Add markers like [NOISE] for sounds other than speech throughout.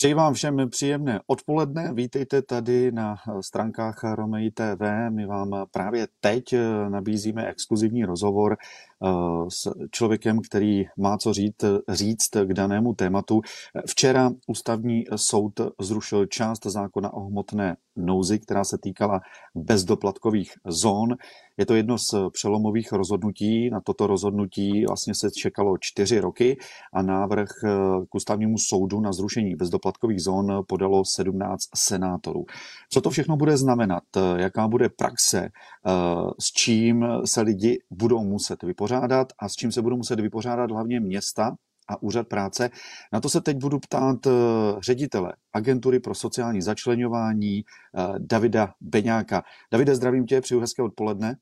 Přeji vám všem příjemné odpoledne. Vítejte tady na stránkách Romej TV. My vám právě teď nabízíme exkluzivní rozhovor s člověkem, který má co říct, říct k danému tématu. Včera ústavní soud zrušil část zákona o hmotné nouzi, která se týkala bezdoplatkových zón. Je to jedno z přelomových rozhodnutí. Na toto rozhodnutí vlastně se čekalo čtyři roky a návrh eh, k ústavnímu soudu na zrušení bezdoplatkových zón podalo 17 senátorů. Co to všechno bude znamenat? Jaká bude praxe? Eh, s čím se lidi budou muset vypořádat a s čím se budou muset vypořádat hlavně města, a úřad práce. Na to se teď budu ptát eh, ředitele agentury pro sociální začlenování Davida Beňáka. Davide, zdravím tě, přeju hezké odpoledne.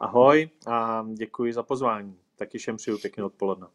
Ahoj a děkuji za pozvání. Taky všem přeju pěkné odpoledne.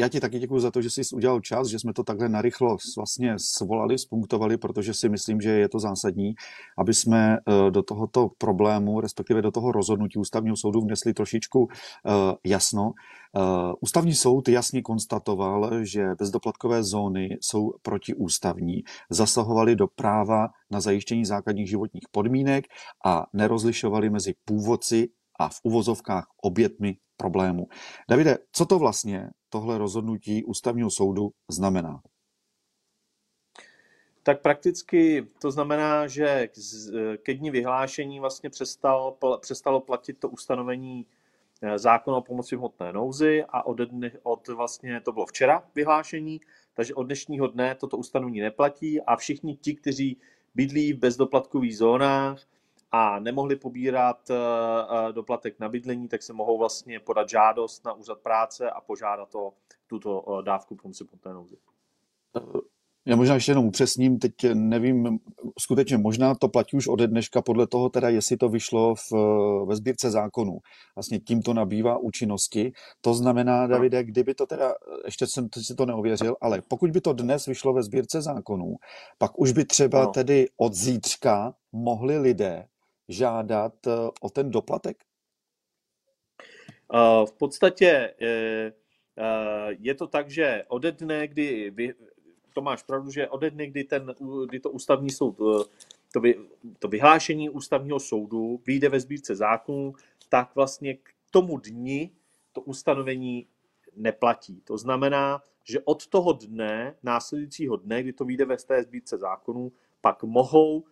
Já ti taky děkuji za to, že jsi udělal čas, že jsme to takhle narychlo vlastně svolali, spunktovali, protože si myslím, že je to zásadní, aby jsme eh, do tohoto problému, respektive do toho rozhodnutí ústavního soudu vnesli trošičku eh, jasno. Eh, ústavní soud jasně konstatoval, že bezdoplatkové zóny jsou protiústavní, zasahovaly do práva na zajištění základních životních podmínek a nerozlišovali mezi původci a v uvozovkách obětmi problému. Davide, co to vlastně tohle rozhodnutí ústavního soudu znamená? Tak prakticky to znamená, že ke dní vyhlášení vlastně přestal, přestalo platit to ustanovení eh, zákona o pomoci v hmotné nouzi a od, dne, od vlastně, to bylo včera vyhlášení, takže od dnešního dne toto ustanovení neplatí a všichni ti, kteří bydlí v bezdoplatkových zónách, a nemohli pobírat eh, eh, doplatek na bydlení, tak se mohou vlastně podat žádost na úřad práce a požádat o tuto eh, dávku pomoci té nouzi. Já možná ještě jenom upřesním, teď nevím, skutečně možná to platí už ode dneška podle toho teda, jestli to vyšlo v, ve sbírce zákonů. Vlastně tím to nabývá účinnosti. To znamená, Davide, kdyby to teda, ještě jsem si to neověřil, ale pokud by to dnes vyšlo ve sbírce zákonů, pak už by třeba no. tedy od zítřka mohli lidé žádat eh, o ten doplatek? Eh, v podstatě eh, je to tak, že ode dne, kdy vy, to máš pravdu, že ode dne, kdy, ten, kdy to ústavní soud, to, vy, to vyhlášení ústavního soudu vyjde ve sbírce zákonů, tak vlastně k tomu dni to ustanovení neplatí. To znamená, že od toho dne, následujícího dne, kdy to vyjde ve té sbírce zákonů, pak mohou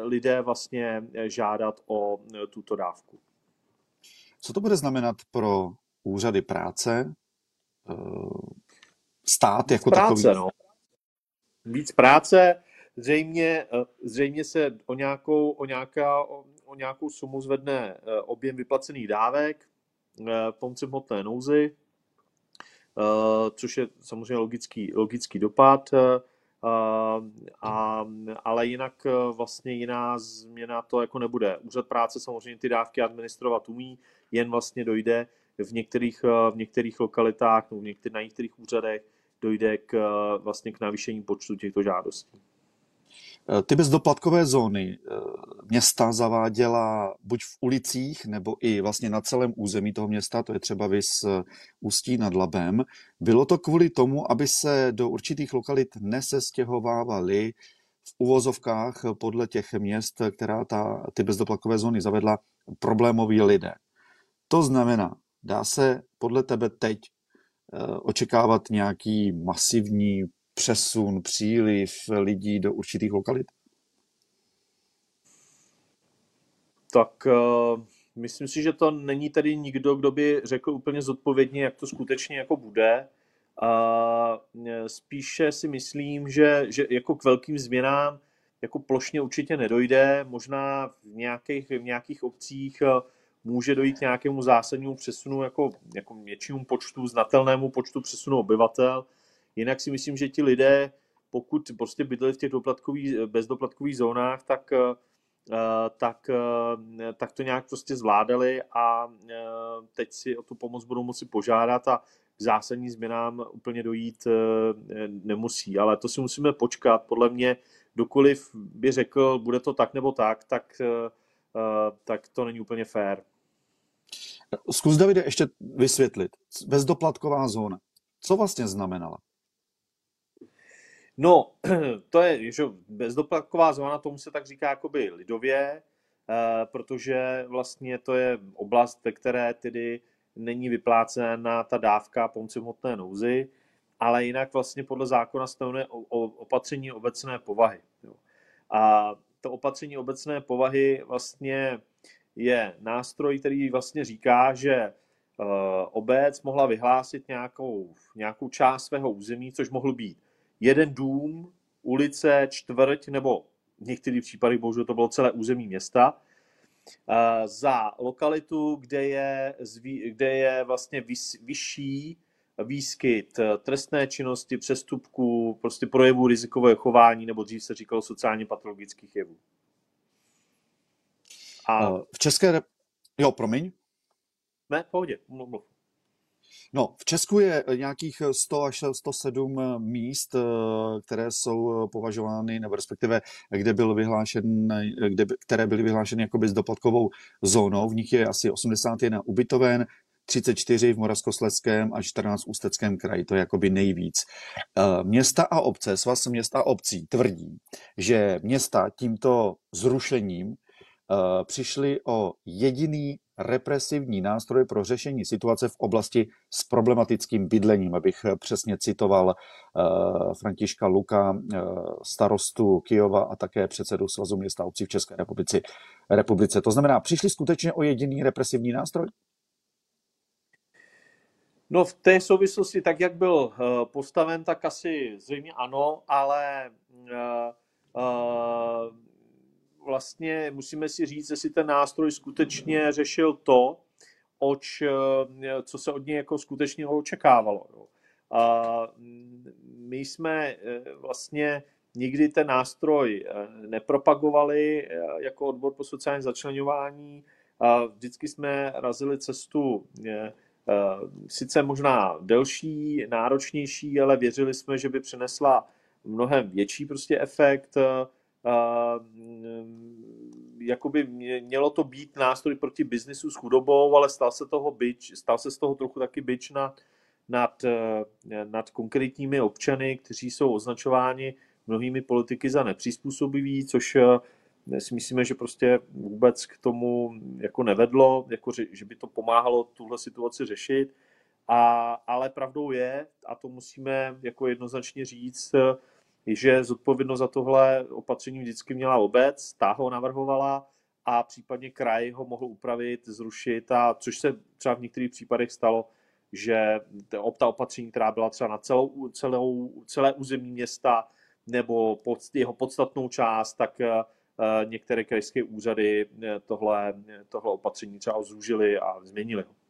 lidé vlastně žádat o tuto dávku. Co to bude znamenat pro úřady práce, e, stát jako práce, takový? No. Víc práce, zřejmě, e, zřejmě se o nějakou, o, nějaká, o nějakou sumu zvedne e, objem vyplacených dávek, pomoci hmotné nouzy, což je samozřejmě logický, logický dopad. A, ale jinak e, vlastně jiná změna to jako nebude. Úřad práce samozřejmě ty dávky administrovat umí, jen vlastně dojde v některých, e, v některých lokalitách, no v některých, na některých úřadech dojde k, e, vlastně k navýšení počtu těchto žádostí. Ty bezdoplatkové zóny eh, města zaváděla buď v ulicích, nebo i vlastně na celém území toho města, to je třeba vys eh, Ústí nad Labem. Bylo to kvůli tomu, aby se do určitých lokalit nesestěhovávali v uvozovkách podle těch měst, která ta, ty bezdoplatkové zóny zavedla, problémoví lidé. To znamená, dá se podle tebe teď eh, očekávat nějaký masivní přesun, příliv lidí do určitých lokalit? Tak uh, myslím si, že to není tady nikdo, kdo by řekl úplně zodpovědně, jak to skutečně jako bude. A uh, spíše si myslím, že, že jako k velkým změnám jako plošně určitě nedojde. Možná v nějakých, v nějakých obcích uh, může dojít k nějakému zásadnímu přesunu, jako, jako většímu počtu, znatelnému počtu přesunu obyvatel, Jinak si myslím, že ti lidé, pokud prostě bydleli v těch doplatkových, bezdoplatkových zónách, tak, eh, tak, eh, tak to nějak prostě zvládali a eh, teď si o tu pomoc budou moci požádat a k zásadní změnám úplně dojít nemusí. Ale to si musíme počkat. Podle mě, dokoliv by řekl, bude to tak nebo tak, tak, tak to není úplně fér. Zkus, Davide, ještě vysvětlit. Bezdoplatková zóna. Co vlastně znamenala? No, [CLEARS THROAT] to je že bezdoplatková zóna, tomu se tak říká jakoby lidově, eh, protože vlastně to je oblast, ve které tedy není vyplácena ta dávka pomoci hmotné nouzy, ale jinak vlastně podle zákona stanovené opatření obecné povahy. A to opatření obecné povahy vlastně je nástroj, který vlastně říká, že eh, obec mohla vyhlásit nějakou, nějakou část svého území, což mohl být jeden dům, ulice, čtvrť nebo v některých případech bohužel to bylo celé území města, za lokalitu, kde je, kde je vlastně vyšší výskyt trestné činnosti, přestupků, prostě projevů rizikového chování, nebo dřív se říkalo sociálně patologických jevů. A... Eh, v České... Jo, promiň. Ne, pohodě, mluv. No, v Česku je nějakých 100 až 107 míst, eh, které jsou považovány, nebo respektive, kde byl vyhlášen, kde, které byly vyhlášeny jako bezdoplatkovou zónou. V nich je asi 81 ubytoven, 34 v Moravskoslezském a 14 v Ústeckém kraji. To je jakoby nejvíc. Eh, města a obce, svaz měst a obcí tvrdí, že města tímto zrušením Eh, přišli o jediný represivní nástroj pro řešení situace v oblasti s problematickým bydlením, abych přesně citoval uh, Františka Luka, uh, starostu Kijova a také předsedu Svazu města obcí v České republice. republice. To znamená, přišli skutečně o jediný represivní nástroj? No v té souvislosti, tak jak byl postaven, tak asi zřejmě ano, ale vlastně musíme si říct, jestli ten nástroj skutečně řešil to, oč, eh, co se od něj jako skutečně očekávalo. A my jsme eh, vlastně nikdy ten nástroj eh, nepropagovali jako odbor po sociální začlenování. A vždycky jsme razili cestu sice možná delší, náročnější, ale věřili jsme, že by přinesla mnohem větší prostě efekt jakoby mělo to být nástroj proti biznisu s chudobou, ale stal se, toho byč, stal se z toho trochu taky byč nad, nad, eh, nad konkrétními občany, kteří jsou označováni mnohými politiky za nepřizpůsobiví, což eh, si myslíme, že prostě vůbec k tomu jako nevedlo, jako že by to pomáhalo tuhle situaci řešit. A, ale pravdou je, a to musíme jako jednoznačně říct, že zodpovědnost za tohle opatření vždycky měla obec, ta ho navrhovala a případně kraj ho mohl upravit, zrušit, a což se třeba v některých případech stalo, že ta opatření, která byla třeba na celou, celou, celé území města nebo pod jeho podstatnou část, tak eh, některé krajské úřady eh, tohle, tohle opatření třeba zružili a změnili ho.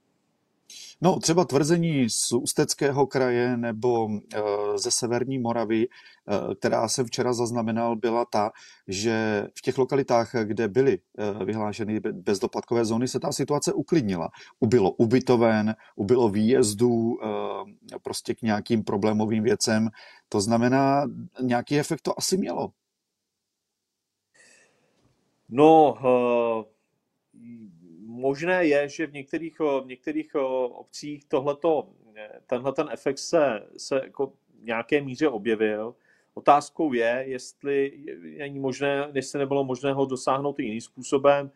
No, třeba tvrzení z Ústeckého kraje nebo eh, ze Severní Moravy, eh, která jsem včera zaznamenal, byla ta, že v těch lokalitách, kde byly eh, vyhlášeny bezdoplatkové zóny, se ta situace uklidnila. Ubylo ubytoven, ubylo výjezdů prostě k nějakým problémovým věcem. To znamená, nějaký efekt to asi mělo. No, uh možné je, že v některých, v některých obcích tohleto, tenhle ten efekt se, se jako v nějaké míře objevil. Otázkou je, jestli není možné, jestli nebylo možné ho dosáhnout jiným způsobem.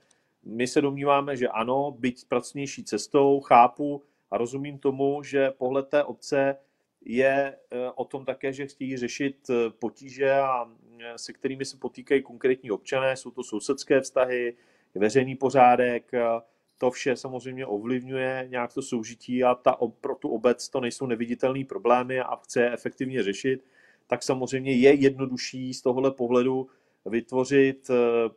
My se domníváme, že ano, byť pracovnější cestou, chápu a rozumím tomu, že pohled té obce je o tom také, že chtějí řešit potíže, a se kterými se potýkají konkrétní občané. Jsou to sousedské vztahy, veřejný pořádek, to vše samozřejmě ovlivňuje nějak to soužití a ta, pro tu obec to nejsou neviditelné problémy a chce je efektivně řešit, tak samozřejmě je jednodušší z tohohle pohledu vytvořit eh,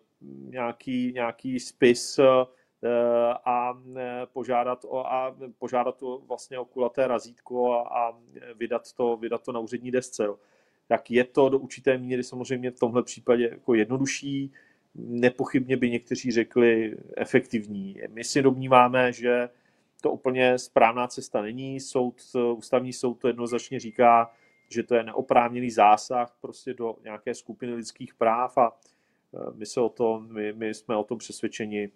nějaký, nějaký spis eh, a eh, požádat o, a požádat o vlastně o kulaté razítko a, a vydat, to, vydat to na úřední desce. Tak je to do určité míry samozřejmě v tomhle případě jako jednodušší, nepochybně by někteří řekli efektivní. My si domníváme, že to úplně správná cesta není. Soud, ústavní soud to jednoznačně říká, že to je neoprávněný zásah prostě do nějaké skupiny lidských práv a e, my, se o to, my, my jsme o tom přesvědčeni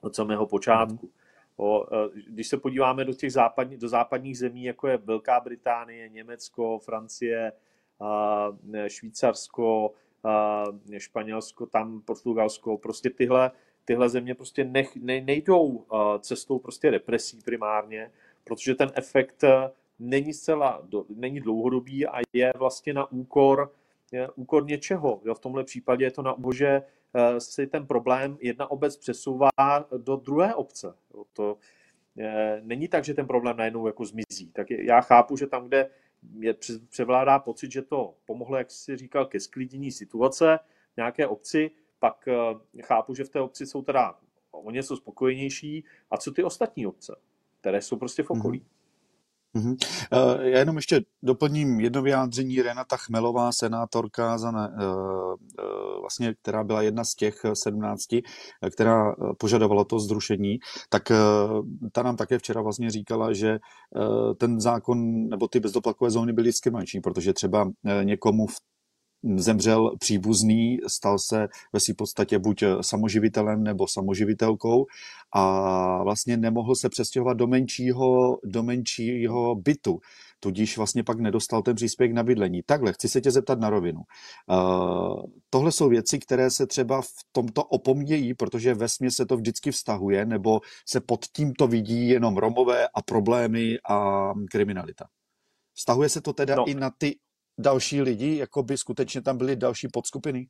od samého počátku. O, e, když se podíváme do těch západní, do západních zemí, jako je Velká Británie, Německo, Francie, Švýcarsko, Španělsko, tam Portugalsko, prostě tyhle, tyhle země prostě nech, ne, nejdou cestou prostě represí primárně, protože ten efekt není zcela, není dlouhodobý a je vlastně na úkor, je úkor něčeho. Jo, v tomhle případě je to na úkor, že eh, si ten problém jedna obec přesouvá do druhé obce. Jo, to je, není tak, že ten problém najednou jako zmizí. Tak já chápu, že tam, kde je, převládá pocit, že to pomohlo, jak jsi říkal, ke sklidnění situace v nějaké obci, pak eh, chápu, že v té obci jsou teda o něco spokojenější. A co ty ostatní obce, které jsou prostě v okolí? Mm-hmm. Já jenom ještě doplním jedno vyjádření. Renata Chmelová, senátorka, za ne, uh, vlastně, která byla jedna z těch sedmnácti, která požadovala to zrušení, tak ta nám také včera vlastně říkala, že ten zákon nebo ty bezdoplatkové zóny byly diskriminační, protože třeba někomu v zemřel příbuzný, stal se ve své podstatě buď samoživitelem nebo samoživitelkou a vlastně nemohl se přestěhovat do menšího, do menšího bytu tudíž vlastně pak nedostal ten příspěvek na bydlení. Takhle, chci se tě zeptat na rovinu. Uh, tohle jsou věci, které se třeba v tomto opomnějí, protože ve se to vždycky vztahuje, nebo se pod tímto vidí jenom Romové a problémy a kriminalita. Vztahuje se to teda no. i na ty další lidi, jako by skutečně tam byly další podskupiny?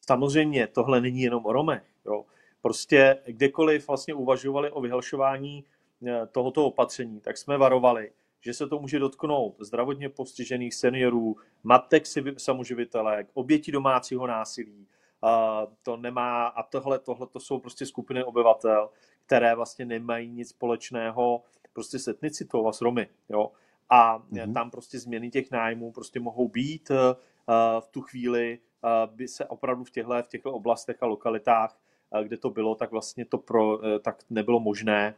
Samozřejmě, tohle není jenom o Romech. Jo. Prostě kdekoliv vlastně uvažovali o vyhlašování eh, tohoto opatření, tak jsme varovali, že se to může dotknout zdravotně postižených seniorů, matek samoživitelek, obětí domácího násilí. To nemá, a tohle, tohle to jsou prostě skupiny obyvatel, které vlastně nemají nic společného prostě s etnicitou a s Romy. Jo a mm-hmm. tam prostě změny těch nájmů prostě mohou být uh, v tu chvíli, uh, by se opravdu v těchto v těchto oblastech a lokalitách, uh, kde to bylo, tak vlastně to pro, tak nebylo možné,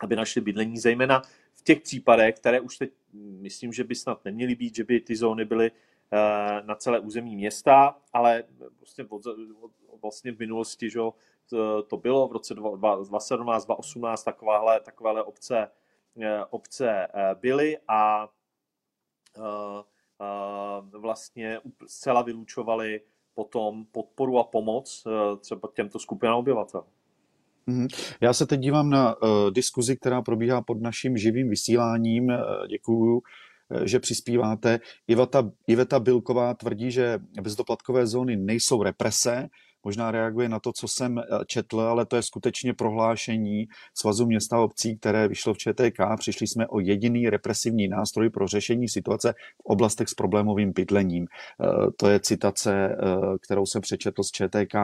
aby našli bydlení, zejména v těch případech, které už teď myslím, že by snad neměly být, že by ty zóny byly na celé území města, ale prostě od, vlastně v minulosti, že to, to bylo v roce 2017, 2018 takováhle, takovéhle obce Eh, obce eh, byly a eh, vlastně zcela vylučovali potom podporu a pomoc třeba těmto skupinám obyvatel. Mhm. Já se teď dívám na diskuzi, která probíhá pod naším živým vysíláním. Děkuju, že přispíváte. Iveta, Iveta Bilková tvrdí, že bezdoplatkové zóny nejsou represe, možná reaguje na to, co jsem eh, četl, ale to je skutečně prohlášení Svazu města a obcí, které vyšlo v ČTK. Přišli jsme o jediný represivní nástroj pro řešení situace v oblastech s problémovým bydlením. Eh, to je citace, eh, kterou jsem přečetl z ČTK.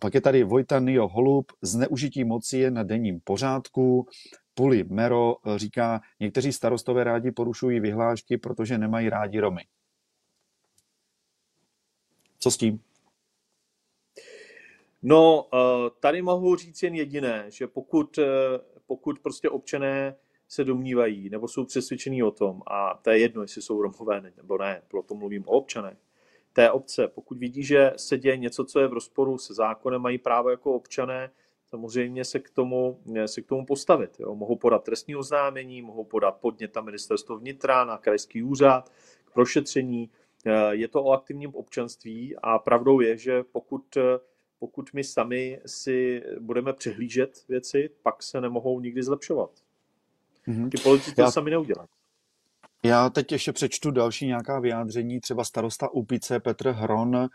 Pak je tady Vojta Nio Holub. Zneužití moci je na denním pořádku. Puli Mero říká, někteří starostové rádi porušují vyhlášky, protože nemají rádi Romy. Co s tím? No, eh, tady mohu říct jen jediné, že pokud, eh, pokud prostě občané se domnívají nebo jsou přesvědčení o tom, a to je jedno, jestli jsou Romové nebo ne, proto mluvím o občanech, té obce, pokud vidí, že se děje něco, co je v rozporu se zákonem, mají právo jako občané samozřejmě se k tomu, se k tomu postavit. Jo. Mohou podat trestní oznámení, mohou podat podnět na ministerstvo vnitra, na krajský úřad k prošetření. Eh, je to o aktivním občanství a pravdou je, že pokud pokud my sami si budeme přehlížet věci, pak se nemohou nikdy zlepšovat. Mm-hmm. Ty politici Já... to sami neudělají. Já teď ještě přečtu další nějaká vyjádření. Třeba starosta Upice Petr Hron uh,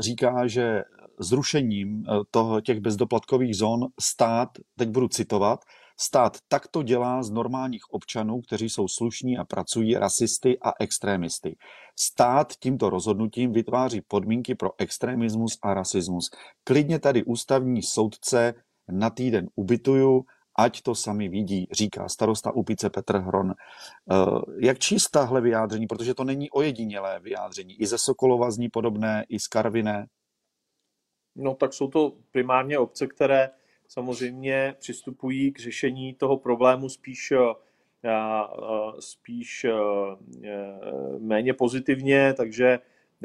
říká, že zrušením uh, toho, těch bezdoplatkových zón stát, teď budu citovat, Stát takto dělá z normálních občanů, kteří jsou slušní a pracují, rasisty a extrémisty. Stát tímto rozhodnutím vytváří podmínky pro extremismus a rasismus. Klidně tady ústavní soudce na týden ubytuju, ať to sami vidí, říká starosta Upice Petr Hron. Eh, jak číst tahle vyjádření, protože to není ojedinělé vyjádření. I ze Sokolova zní podobné, i z Karviné. No tak jsou to primárně obce, které samozřejmě přistupují k řešení toho problému spíš, eh, eh, spíš eh, méně pozitivně, takže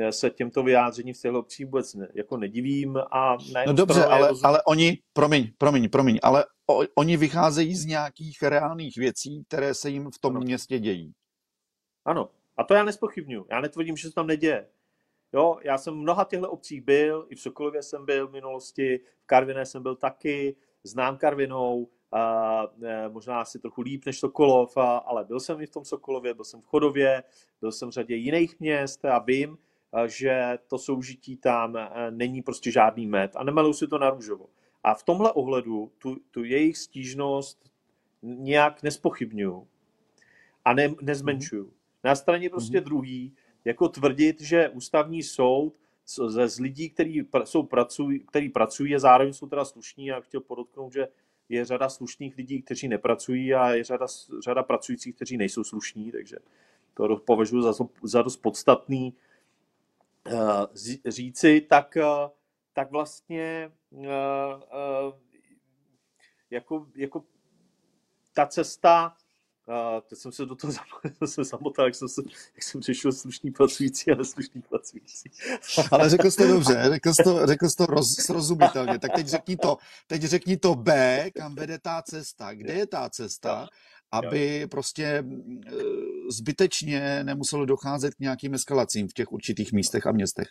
se těmto vyjádřením v těchto obcí vůbec ne, jako nedivím. A no dobře, ale, roz... ale oni, promiň, promiň, promiň, ale o, oni vycházejí z nějakých reálných věcí, které se jim v tom ano. městě dějí. Ano, A to já nespochybnuju. Já netvrdím, že se tam neděje. Jo, já jsem v mnoha těchto obcích byl, i v Sokolově jsem byl v minulosti, v Karviné jsem byl taky, znám Karvinou, a, e, možná asi trochu líp než Sokolov, a, ale byl jsem i v tom Sokolově, byl jsem v Chodově, byl jsem v řadě jiných měst a vím, a, že to soužití tam e, není prostě žádný med a nemaluju si to na růžovo. A v tomhle ohledu tu, tu jejich stížnost nějak nespochybnuju a ne, nezmenšuju. Na straně prostě mm-hmm. druhý, jako tvrdit, že ústavní soud ze z lidí, kteří jsou pracují, který pracují a zároveň jsou teda slušní a chtěl podotknout, že je řada slušných lidí, kteří nepracují a je řada, řada pracujících, kteří nejsou slušní, takže to považuji za, za dost podstatný uh, říci, tak, uh, tak vlastně uh, jako, jako ta cesta a teď jsem se do toho [LAUGHS] zamotal, jak jsem, se, jak jsem řešil slušný pracující a neslušný pracující. Ale řekl jsi to dobře, [LAUGHS] řekl jsi to, řekl jsi to roz, srozumitelně. Tak teď řekni to, teď řekni to B, kam vede ta cesta. Kde je ta cesta, aby prostě e, zbytečně nemuselo docházet k nějakým eskalacím v těch určitých místech a městech?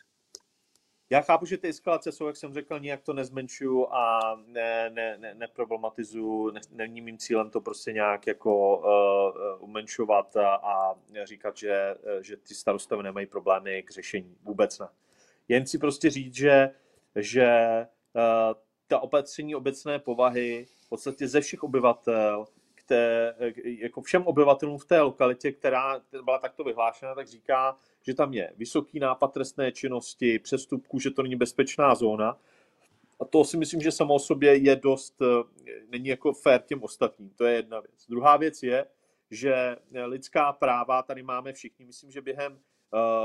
Já chápu, že ty eskalace jsou, jak jsem řekl, nijak to nezmenšuju a ne, ne, ne, neproblematizuju. Ne, není mým cílem to prostě nějak jako uh, umenšovat a, a říkat, že, že ty starostové nemají problémy k řešení. Vůbec ne. Jen si prostě říct, že, že uh, ta opatření obecné povahy v podstatě ze všech obyvatel té, jako všem obyvatelům v té lokalitě, která byla takto vyhlášena, tak říká, že tam je vysoký nápad trestné činnosti, přestupků, že to není bezpečná zóna. A to si myslím, že samo o sobě je dost, není jako fér těm ostatním. To je jedna věc. Druhá věc je, že lidská práva tady máme všichni. Myslím, že během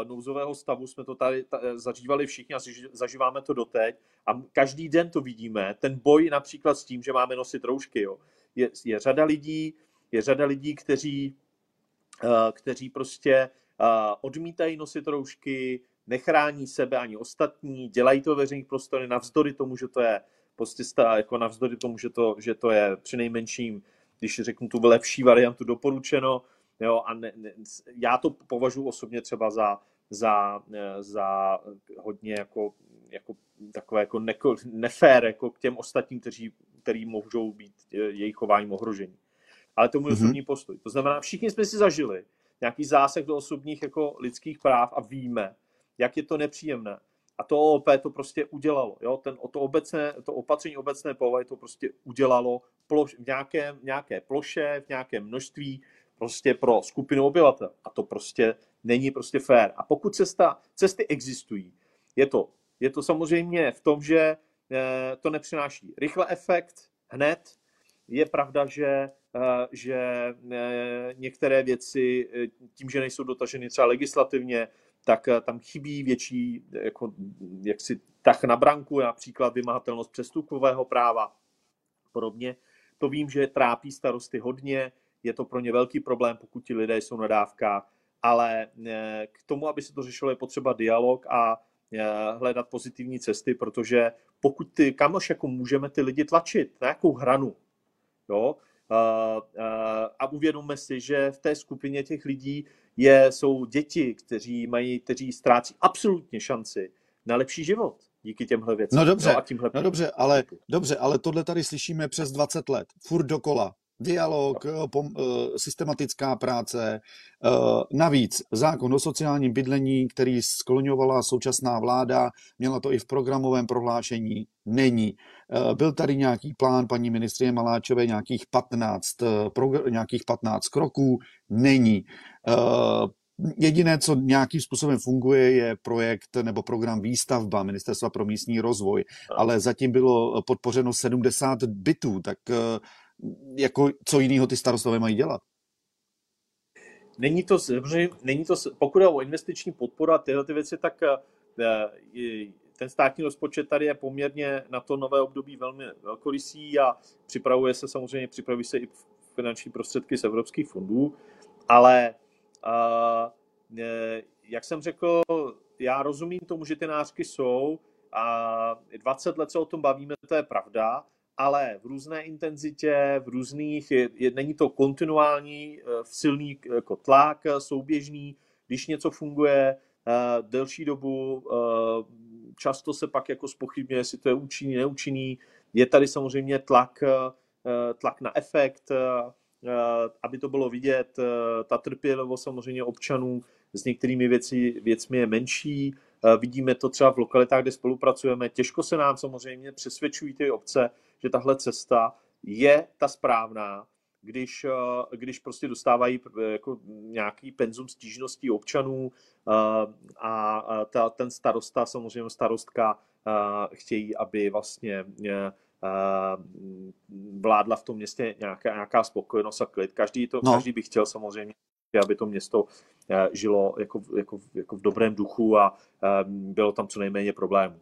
nouzového stavu jsme to tady ta, zažívali všichni a zažíváme to doteď. A každý den to vidíme. Ten boj například s tím, že máme nosit roušky. Jo je, je řada lidí, je řada lidí, kteří, uh, kteří prostě uh, odmítají nosit roušky, nechrání sebe ani ostatní, dělají to veřejných prostory navzdory tomu, že to je prostě jako navzdory tomu, že to, že to je při nejmenším, když řeknu tu lepší variantu doporučeno, jo, a ne, ne, já to považuji osobně třeba za, za, za hodně jako, jako takové jako nefér jako k těm ostatním, kteří který můžou být jejich chováním ohrožení. Ale to můj mm-hmm. osobní postoj. To znamená, všichni jsme si zažili nějaký zásah do osobních jako lidských práv a víme, jak je to nepříjemné. A to OOP to prostě udělalo. Jo? Ten, to, obecné, to opatření obecné povahy to prostě udělalo ploš, v nějaké, nějaké ploše, v nějakém množství prostě pro skupinu obyvatel. A to prostě není prostě fér. A pokud cesta, cesty existují, je to, je to samozřejmě v tom, že to nepřináší rychle efekt hned. Je pravda, že, eh, že eh, některé věci tím, že nejsou dotaženy třeba legislativně, tak tam chybí větší jako, jaksi tah na branku, například vymahatelnost přestupkového práva podobně. To vím, že trápí starosty hodně, je to pro ně velký problém, pokud ti lidé jsou na dávkách, ale k tomu, aby se to řešilo, je potřeba dialog a hledat pozitivní cesty, protože pokud ty, kamoš, jako můžeme ty lidi tlačit, na jakou hranu, jo, a, a, a uvědomme si, že v té skupině těch lidí je, jsou děti, kteří mají, kteří ztrácí absolutně šanci na lepší život díky těmhle věcem. No dobře, no, a tímhle no dobře, ale, dobře, ale tohle tady slyšíme přes 20 let, furt dokola dialog, pom, eh, systematická práce. Eh, navíc zákon o sociálním bydlení, který skloňovala současná vláda, měla to i v programovém prohlášení, není. Eh, byl tady nějaký plán paní ministrině Maláčové, nějakých 15, nějakých 15 kroků, není. Jediné, co nějakým způsobem funguje, je projekt nebo program výstavba Ministerstva pro místní rozvoj, ale zatím bylo podpořeno 70 bytů, tak jako co jiného ty starostové mají dělat? Není to, není to, pokud je o investiční podporu a tyhle ty věci, tak eh, ten státní rozpočet tady je poměrně na to nové období velmi velkorysý a připravuje se samozřejmě, připraví se i finanční prostředky z evropských fondů, ale eh, jak jsem řekl, já rozumím tomu, že ty nářky jsou a 20 let se o tom bavíme, to je pravda, ale v různé intenzitě, v různých, je, je, není to kontinuální, eh, v silný jako tlak, eh, souběžný, když něco funguje uh, delší dobu, uh, často se pak jako spochybňuje, jestli to je účinný, neúčinný. Je tady samozřejmě tlak, uh, tlak na efekt, uh, aby to bylo vidět. Uh, ta trpělivost samozřejmě občanů s některými věci, věcmi je menší. Uh, vidíme to třeba v lokalitách, kde spolupracujeme. Těžko se nám samozřejmě přesvědčují ty obce, že tahle cesta je ta správná, když, eh, když prostě dostávají eh, jako nějaký penzum stížností občanů eh, a ta, ten starosta, samozřejmě starostka, chtějí, aby vlastně vládla v tom městě nějaká, nějaká spokojenost a klid. Každý, to, no. každý by chtěl samozřejmě, aby to město žilo jako, jako, jako v dobrém duchu a bylo tam co nejméně problémů.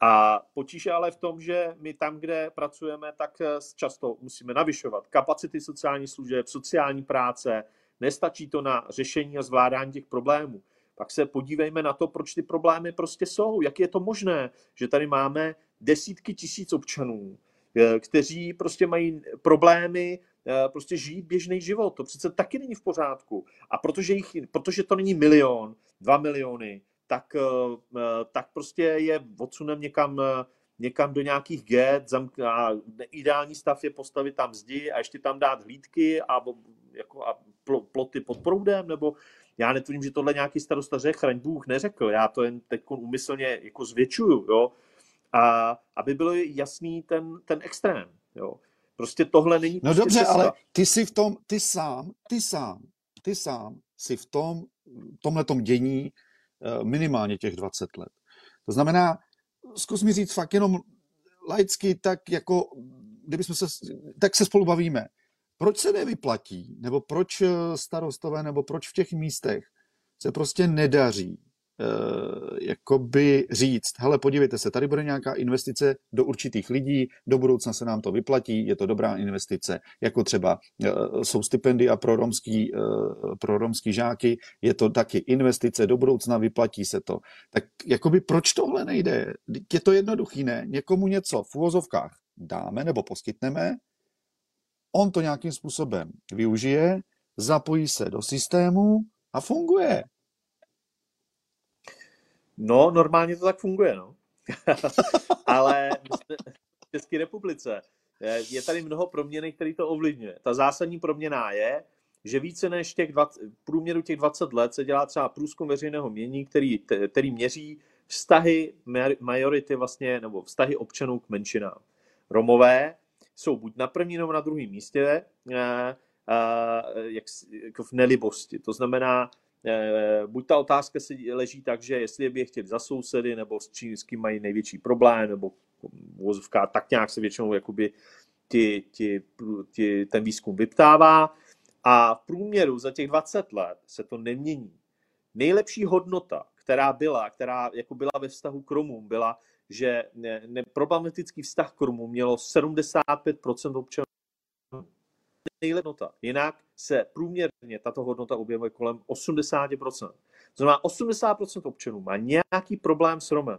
A potíž je ale v tom, že my tam, kde pracujeme, tak eh, často musíme navyšovat kapacity sociální služeb, sociální práce, nestačí to na řešení a zvládání těch problémů. Pak se podívejme na to, proč ty problémy prostě jsou. Jak je to možné, že tady máme desítky tisíc občanů, eh, kteří prostě mají problémy eh, prostě žít běžný život. To přece taky není v pořádku. A protože, jich, protože to není milion, dva miliony, tak, eh, eh, tak prostě je odsunem někam, eh, někam do nějakých get a ideální stav je postavit tam zdi a ještě tam dát hlídky a, jako, a ploty pod proudem, nebo já netvrdím, že tohle nějaký starosta řekl, chraň Bůh neřekl, já to jen teď úmyslně jako zvětšuju, jo, a aby byl jasný ten, ten extrém, jo. Prostě tohle není No prostě dobře, cesta. ale ty si v tom, ty sám, ty sám, ty sám si v tom, tomhletom dění Eh, minimálně těch 20 let. To znamená, zkus mi říct fakt jenom laicky, tak jako, kdybychom se, tak se spolu bavíme. Proč se nevyplatí, nebo proč eh, starostové, nebo proč v těch místech se prostě nedaří jakoby říct, hele, podívejte se, tady bude nějaká investice do určitých lidí, do budoucna se nám to vyplatí, je to dobrá investice, jako třeba eh, jsou stipendia pro romský, eh, pro romský žáky, je to taky investice do budoucna, vyplatí se to. Tak jakoby proč tohle nejde? Je to jednoduchý, ne? Někomu něco v úvozovkách dáme nebo poskytneme, on to nějakým způsobem využije, zapojí se do systému a funguje. No, normálně to tak funguje, no. [LAUGHS] Ale v České republice je tady mnoho proměny, které to ovlivňuje. Ta zásadní proměna je, že více než těch 20, průměru těch 20 let se dělá třeba průzkum veřejného mění, který, který měří vztahy majority vlastně, nebo vztahy občanů k menšinám. Romové jsou buď na prvním nebo na druhém místě, eh, eh, jak, jako v nelibosti. To znamená, Eh, buď ta otázka se leží tak, že jestli by je chtěli za sousedy, nebo s čím, s kým mají největší problém, nebo vozovka, tak nějak se většinou jakoby ti, ti, ti, ten výzkum vyptává. A v průměru za těch 20 let se to nemění. Nejlepší hodnota, která byla, která jako byla ve vztahu k Romům, byla, že ne, ne, problematický vztah k Romům mělo 75% občanů nejlepší hodnota. Jinak se průměrně tato hodnota objevuje kolem 80%. To znamená, 80% občanů má nějaký problém s Romem.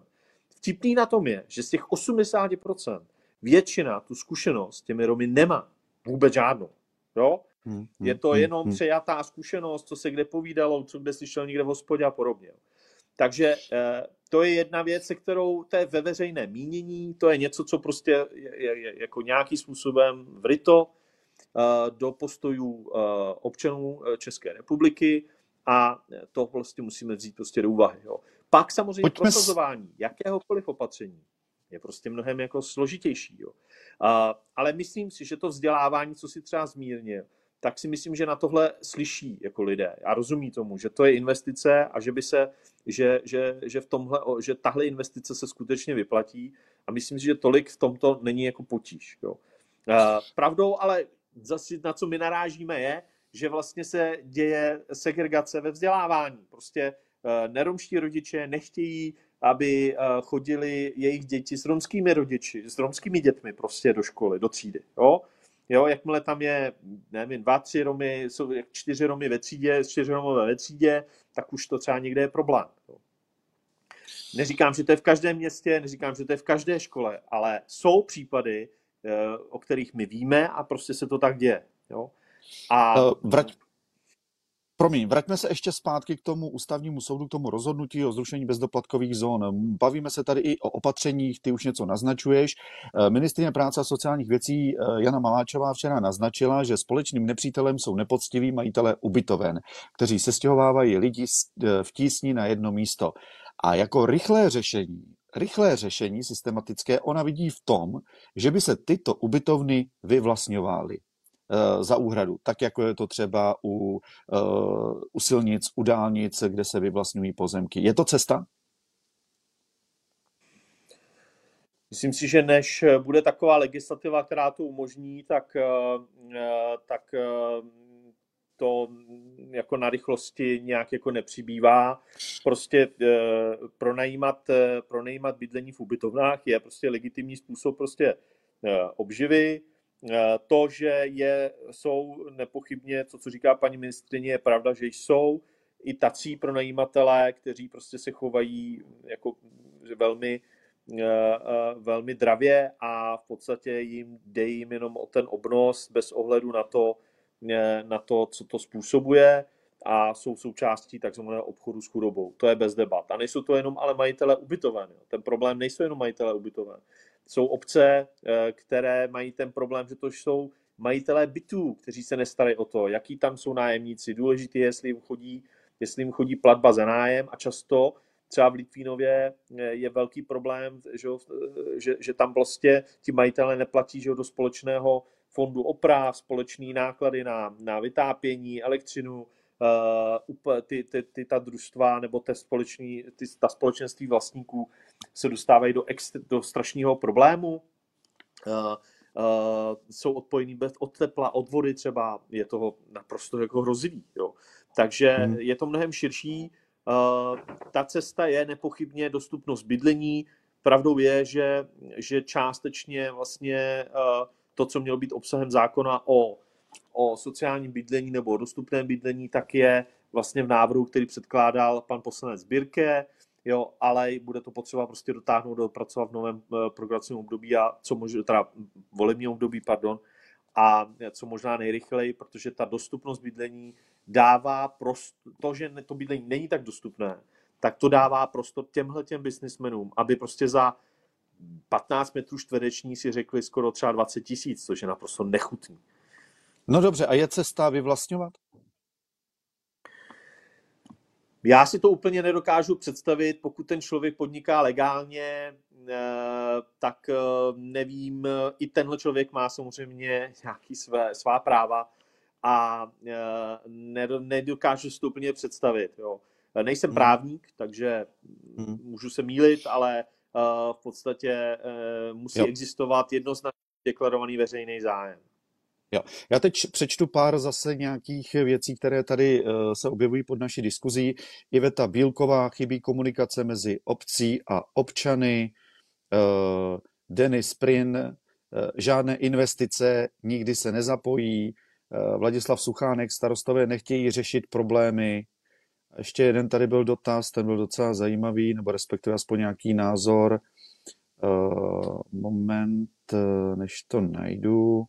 Vtipný na tom je, že z těch 80% většina tu zkušenost s těmi Romy nemá. Vůbec žádnou. Jo? Hmm, hmm, je to hmm, jenom přejatá zkušenost, co se kde povídalo, co kde slyšel někde v hospodě a podobně. Takže eh, to je jedna věc, se kterou to je ve veřejné mínění, to je něco, co prostě je, je, je jako nějakým způsobem vryto do postojů eh, občanů eh, České republiky a to vlastně musíme vzít prostě do úvahy. Jo. Pak samozřejmě Pojďme prosazování jakéhokoliv opatření je prostě mnohem jako složitější. Jo. Ale myslím si, že to vzdělávání, co si třeba zmírnil, tak si myslím, že na tohle slyší jako lidé a rozumí tomu, že to je investice a že by se, že, že, že v tomhle, že tahle investice se skutečně vyplatí a myslím si, že tolik v tomto není jako potíž. Jo. Pravdou ale zase na co my narážíme je, že vlastně se děje segregace ve vzdělávání. Prostě eh, neromští rodiče nechtějí, aby eh, chodili jejich děti s romskými rodiči, s romskými dětmi prostě do školy, do třídy. Jo? Jo, jakmile tam je, nevím, dva, tři Romy, jsou čtyři Romy ve třídě, čtyři Romové ve třídě, tak už to třeba někde je problém. Jo. Neříkám, že to je v každém městě, neříkám, že to je v každé škole, ale jsou případy, o kterých my víme a prostě se to tak děje. Jo? A... Eh, vrať, Promiň, vraťme se ještě zpátky k tomu ústavnímu soudu, k tomu rozhodnutí o zrušení bezdoplatkových zón. Bavíme se tady i o opatřeních, ty už něco naznačuješ. Eh, ministrině práce a sociálních věcí eh, Jana Maláčová včera naznačila, že společným nepřítelem jsou nepoctiví majitelé ubytoven, kteří se stěhovávají lidi eh, v tísni na jedno místo. A jako rychlé řešení, rychlé řešení systematické ona vidí v tom, že by se tyto ubytovny vyvlastňovaly. Eh, za úhradu, tak jako je to třeba u, eh, u silnic, u dálnic, kde se vyvlastňují pozemky. Je to cesta? Myslím si, že než bude taková legislativa, která to umožní, tak, eh, tak to jako na rychlosti nějak jako nepřibývá. Prostě pronajímat, pronajímat bydlení v ubytovnách je prostě legitimní způsob prostě obživy. Eh, to, že je, jsou nepochybně, to, co říká paní ministrině, je pravda, že jsou i tací pronajímatelé, kteří prostě se chovají jako velmi, eh, eh, velmi dravě a v podstatě jim jde jim jenom o ten obnos bez ohledu na to, na to, co to způsobuje a jsou součástí takzvaného obchodu s chudobou. To je bez debat. A nejsou to jenom ale majitele ubytoven. Ten problém nejsou jenom majitele ubytoven jsou obce, eh, které mají ten problém, že to jsou majitelé bytů, kteří se nestarají o to, jaký tam jsou nájemníci. Důležité je, jestli jim chodí, jestli jim chodí platba za nájem a často třeba v Litvínově eh, je velký problém, že, eh, že, že tam vlastně ti majitelé neplatí že do společného fondu oprav, společný náklady na, na vytápění, elektřinu, uh, ty, ty, ty, ta družstva nebo te společný, ty, ta společenství vlastníků se dostávají do, ex, do strašného problému. Uh, uh, jsou odpojení bez, od tepla, od vody třeba, je toho naprosto jako hrozivý. Jo. Takže hmm. je to mnohem širší. Uh, ta cesta je nepochybně dostupnost bydlení. Pravdou je, že, že částečně vlastně uh, to, co mělo být obsahem zákona o o sociálním bydlení nebo o dostupném bydlení, tak je vlastně v návrhu, který předkládal pan poslanec Birke, jo, ale bude to potřeba prostě dotáhnout, dopracovat v novém eh, programovacím období a co možná, teda volebním období, pardon, a co možná nejrychleji, protože ta dostupnost bydlení dává prostor, to, že to bydlení není tak dostupné, tak to dává prostor těmhle těm biznismenům, aby prostě za 15 metrů čtvereční si řekli skoro třeba 20 tisíc, což je naprosto nechutný. No dobře, a je cesta vyvlastňovat? Já si to úplně nedokážu představit, pokud ten člověk podniká legálně, eh, tak eh, nevím, i tenhle člověk má samozřejmě nějaký své, svá práva a eh, nedokážu si to úplně představit. Jo. Nejsem hmm. právník, takže hmm. můžu se mílit, ale v podstatě musí jo. existovat jednoznačně deklarovaný veřejný zájem. Jo. Já teď přečtu pár zase nějakých věcí, které tady uh, se objevují pod naší diskuzí. Iveta Bílková, chybí komunikace mezi obcí a občany. Uh, Denis Prin, žádné investice, nikdy se nezapojí. Vladislav Suchánek, starostové nechtějí řešit problémy. Ještě jeden tady byl dotaz, ten byl docela zajímavý, nebo respektive aspoň nějaký názor. Uh, moment, než to najdu.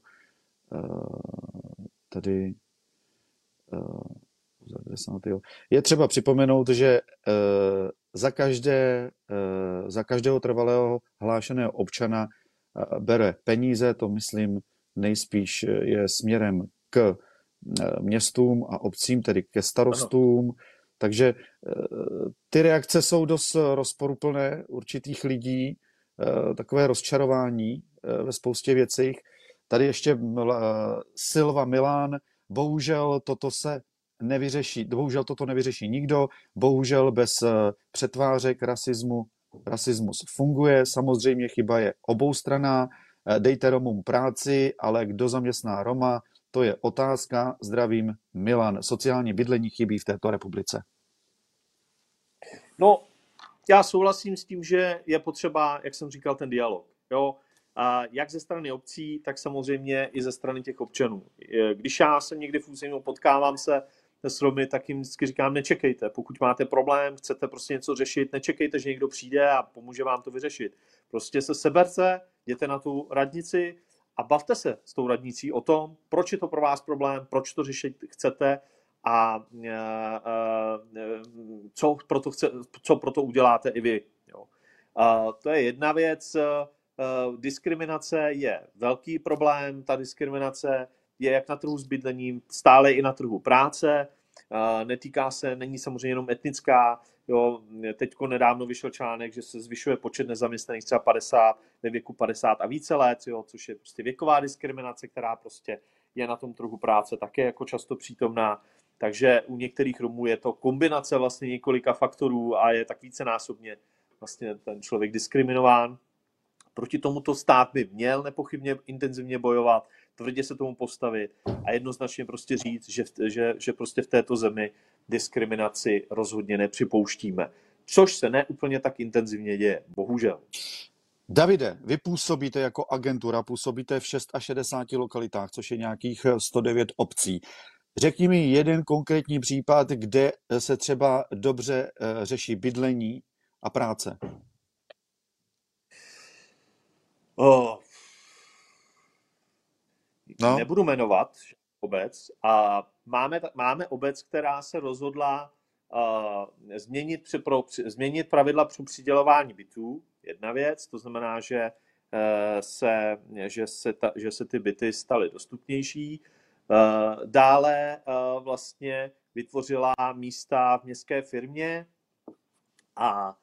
Eh, tady eh, je třeba připomenout, že eh, za, každé, za každého trvalého hlášeného občana bere peníze, to myslím nejspíš je směrem k městům a obcím, tedy ke starostům. Ano. Takže ty reakce jsou dost rozporuplné určitých lidí, takové rozčarování ve spoustě věcích. Tady ještě Silva Milán, bohužel toto se nevyřeší, bohužel toto nevyřeší nikdo, bohužel bez eh, přetvářek rasismu rasismus funguje, samozřejmě chyba je oboustraná, eh, dejte Romům práci, ale kdo zaměstná Roma, to je otázka. Zdravím, Milan. Sociální bydlení chybí v této republice. No, já souhlasím s tím, že je potřeba, jak jsem říkal, ten dialog. Jo? a jak ze strany obcí, tak samozřejmě i ze strany těch občanů. Když já jsem někdy v území potkávám se s Romy, tak jim vždycky říkám, nečekejte. Pokud máte problém, chcete prostě něco řešit, nečekejte, že někdo přijde a pomůže vám to vyřešit. Prostě se seberte, jděte na tu radnici a bavte se s tou radnicí o tom, proč je to pro vás problém, proč to řešit chcete a co proto, chce, co proto uděláte i vy. Jo. To je jedna věc. Diskriminace je velký problém. Ta diskriminace je jak na trhu s bydlením, stále i na trhu práce. Netýká se, není samozřejmě jenom etnická. Jo, teďko nedávno vyšel článek, že se zvyšuje počet nezaměstnaných třeba 50, ve věku 50 a více let, jo, což je prostě věková diskriminace, která prostě je na tom trhu práce také jako často přítomná. Takže u některých Romů je to kombinace vlastně několika faktorů a je tak vícenásobně vlastně ten člověk diskriminován. Proti tomuto stát by měl nepochybně intenzivně bojovat, tvrdě se tomu postavit a jednoznačně prostě říct, že, že, že prostě v této zemi diskriminaci rozhodně nepřipouštíme. Což se ne úplně tak intenzivně děje, bohužel. Davide, vy působíte jako agentura, působíte v 660 lokalitách, což je nějakých 109 obcí. Řekni mi jeden konkrétní případ, kde se třeba dobře eh, řeší bydlení a práce. Oh. No. Nebudu jmenovat obec. A máme, máme obec, která se rozhodla uh, změnit, při, pro, při, změnit pravidla pro přidělování bytů. Jedna věc, to znamená, že, uh, se, že, se, ta, že se ty byty staly dostupnější. Uh, dále uh, vlastně vytvořila místa v městské firmě a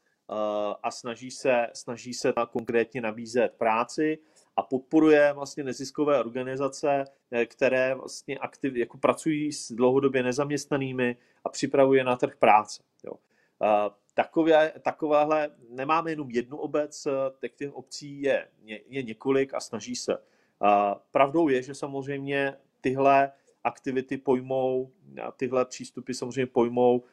a snaží se, snaží se konkrétně nabízet práci a podporuje vlastně neziskové organizace, eh, které vlastně aktiv, jako pracují s dlouhodobě nezaměstnanými a připravuje na trh práce. Jo. Takové, takovéhle, nemáme jenom jednu obec, eh, tak těch obcí je, je několik a snaží se. Pravdou je, že samozřejmě tyhle aktivity pojmou, tyhle přístupy samozřejmě pojmou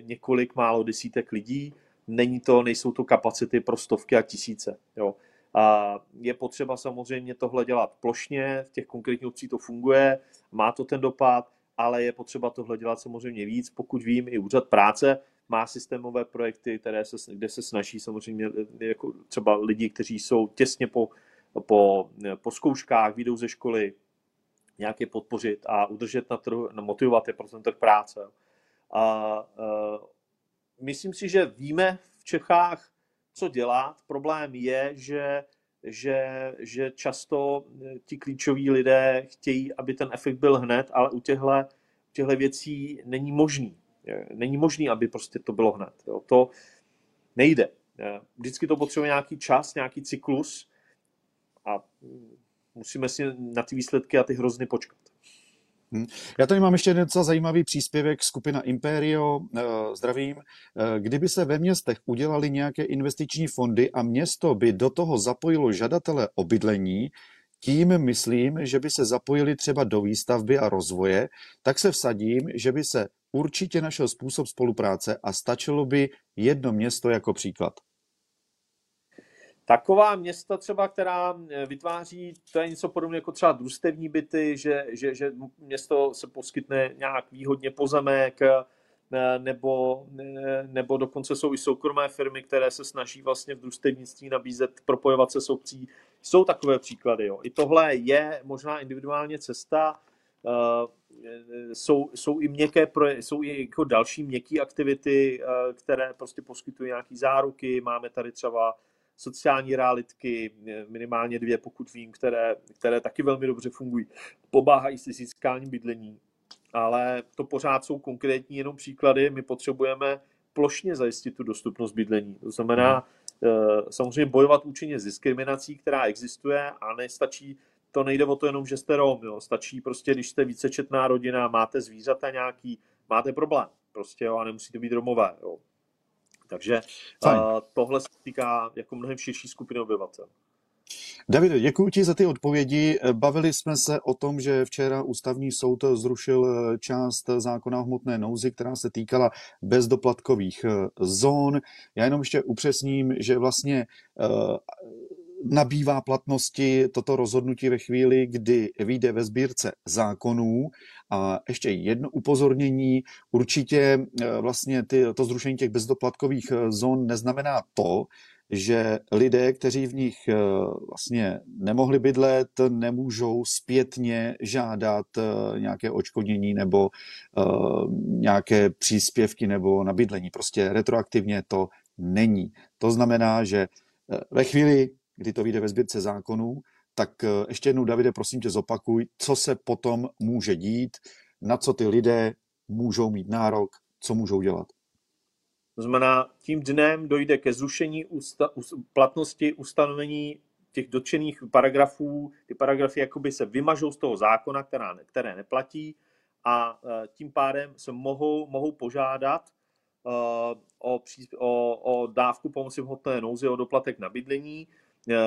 několik málo desítek lidí, není to, nejsou to kapacity pro stovky a tisíce. Jo. A je potřeba samozřejmě tohle dělat plošně, v těch konkrétních obcí to funguje, má to ten dopad, ale je potřeba tohle dělat samozřejmě víc. Pokud vím, i úřad práce má systémové projekty, které se, kde se snaží samozřejmě jako třeba lidi, kteří jsou těsně po, po, po zkouškách, výjdou ze školy, nějak je podpořit a udržet na trhu, motivovat je pro ten trh práce. A, a myslím si, že víme v Čechách, co dělat. Problém je, že, že, že často eh, ti klíčoví lidé chtějí, aby ten efekt byl hned, ale u těchto, těchto věcí není možný. Není možný, aby prostě to bylo hned. Jo. To nejde. Vždycky to potřebuje nějaký čas, nějaký cyklus a mm, musíme si na ty výsledky a ty hrozny počkat. Hm. Já tady mám ještě jeden docela zajímavý příspěvek skupina Imperio, eh, zdravím. Eh, kdyby se ve městech udělali nějaké investiční fondy a město by do toho zapojilo žadatele o bydlení, tím myslím, že by se zapojili třeba do výstavby a rozvoje, tak se vsadím, že by se určitě našel způsob spolupráce a stačilo by jedno město jako příklad. Taková města třeba, která eh, vytváří, to je něco podobného jako třeba družstevní byty, že, že, že město se poskytne nějak výhodně pozemek, eh, nebo, eh, nebo dokonce jsou i soukromé firmy, které se snaží vlastně v družstevnictví nabízet, propojovat se s obcí. Jsou takové příklady. Jo. I tohle je možná individuálně cesta. Jsou, jsou i měkké, jsou i jako další měkké aktivity, které prostě poskytují nějaké záruky. Máme tady třeba sociální realitky, minimálně dvě, pokud vím, které, které taky velmi dobře fungují, pomáhají si získání bydlení. Ale to pořád jsou konkrétní jenom příklady. My potřebujeme plošně zajistit tu dostupnost bydlení. To znamená eh, samozřejmě bojovat účinně s diskriminací, která existuje a nestačí to nejde o to jenom, že jste Rom, jo. stačí prostě, když jste vícečetná rodina, máte zvířata nějaký, máte problém prostě, jo, a nemusíte být Romové. Jo. Takže uh, tohle se týká jako mnohem širší skupiny obyvatel. Davide, děkuji ti za ty odpovědi. Bavili jsme se o tom, že včera ústavní soud zrušil eh, část zákona o hmotné nouzi, která se týkala bezdoplatkových eh, zón. Já jenom ještě upřesním, že vlastně nabývá platnosti toto rozhodnutí ve chvíli, kdy vyjde ve sbírce zákonů. A ještě jedno upozornění, určitě eh, vlastně ty, to zrušení těch bezdoplatkových eh, zón neznamená to, že lidé, kteří v nich eh, vlastně nemohli bydlet, nemůžou zpětně žádat nějaké očkodnění nebo nějaké příspěvky nebo nabydlení. Prostě retroaktivně to není. To znamená, že ve chvíli, kdy to vyjde ve sbírce zákonů, tak ještě jednou, Davide, prosím tě zopakuj, co se potom může dít, na co ty lidé můžou mít nárok, co můžou dělat. To znamená, tím dnem dojde ke zrušení usta, platnosti ustanovení těch dotčených paragrafů. Ty paragrafy jakoby se vymažou z toho zákona, která, které neplatí a e, tím pádem se mohou, mohou požádat e, o, o, o dávku pomoci v hmotné nouzi, o doplatek na bydlení,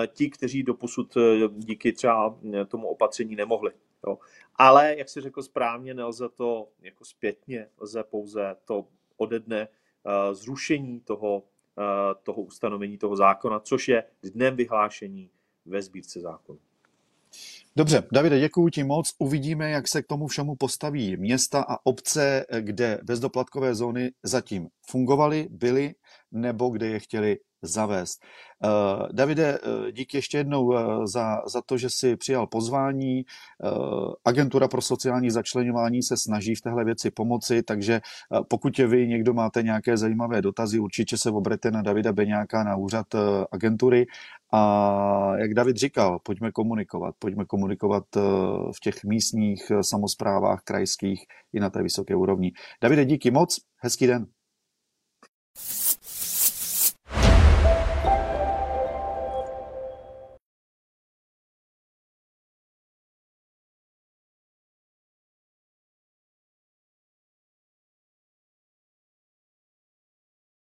ti, kteří doposud díky třeba tomu opatření nemohli. Jo. Ale, jak si řekl správně, nelze to jako zpětně, lze pouze to ode dne Eh, zrušení toho, eh, toho ustanovení, toho zákona, což je dnem vyhlášení ve sbírce zákonu. Dobře, Davide, děkuji ti moc. Uvidíme, jak se k tomu všemu postaví města a obce, kde bezdoplatkové zóny zatím fungovaly, byly, nebo kde je chtěli zavést. Uh, Davide, uh, díky ještě jednou uh, za, za to, že jsi přijal pozvání. Agentura pro sociální začlenování se snaží v téhle věci pomoci, takže pokud vy někdo máte nějaké zajímavé dotazy, určitě se obrete na Davida Beňáka na úřad agentury a jak David říkal, pojďme komunikovat. Pojďme komunikovat v těch místních samozprávách, krajských i na té vysoké úrovni. Davide, díky moc, hezký den.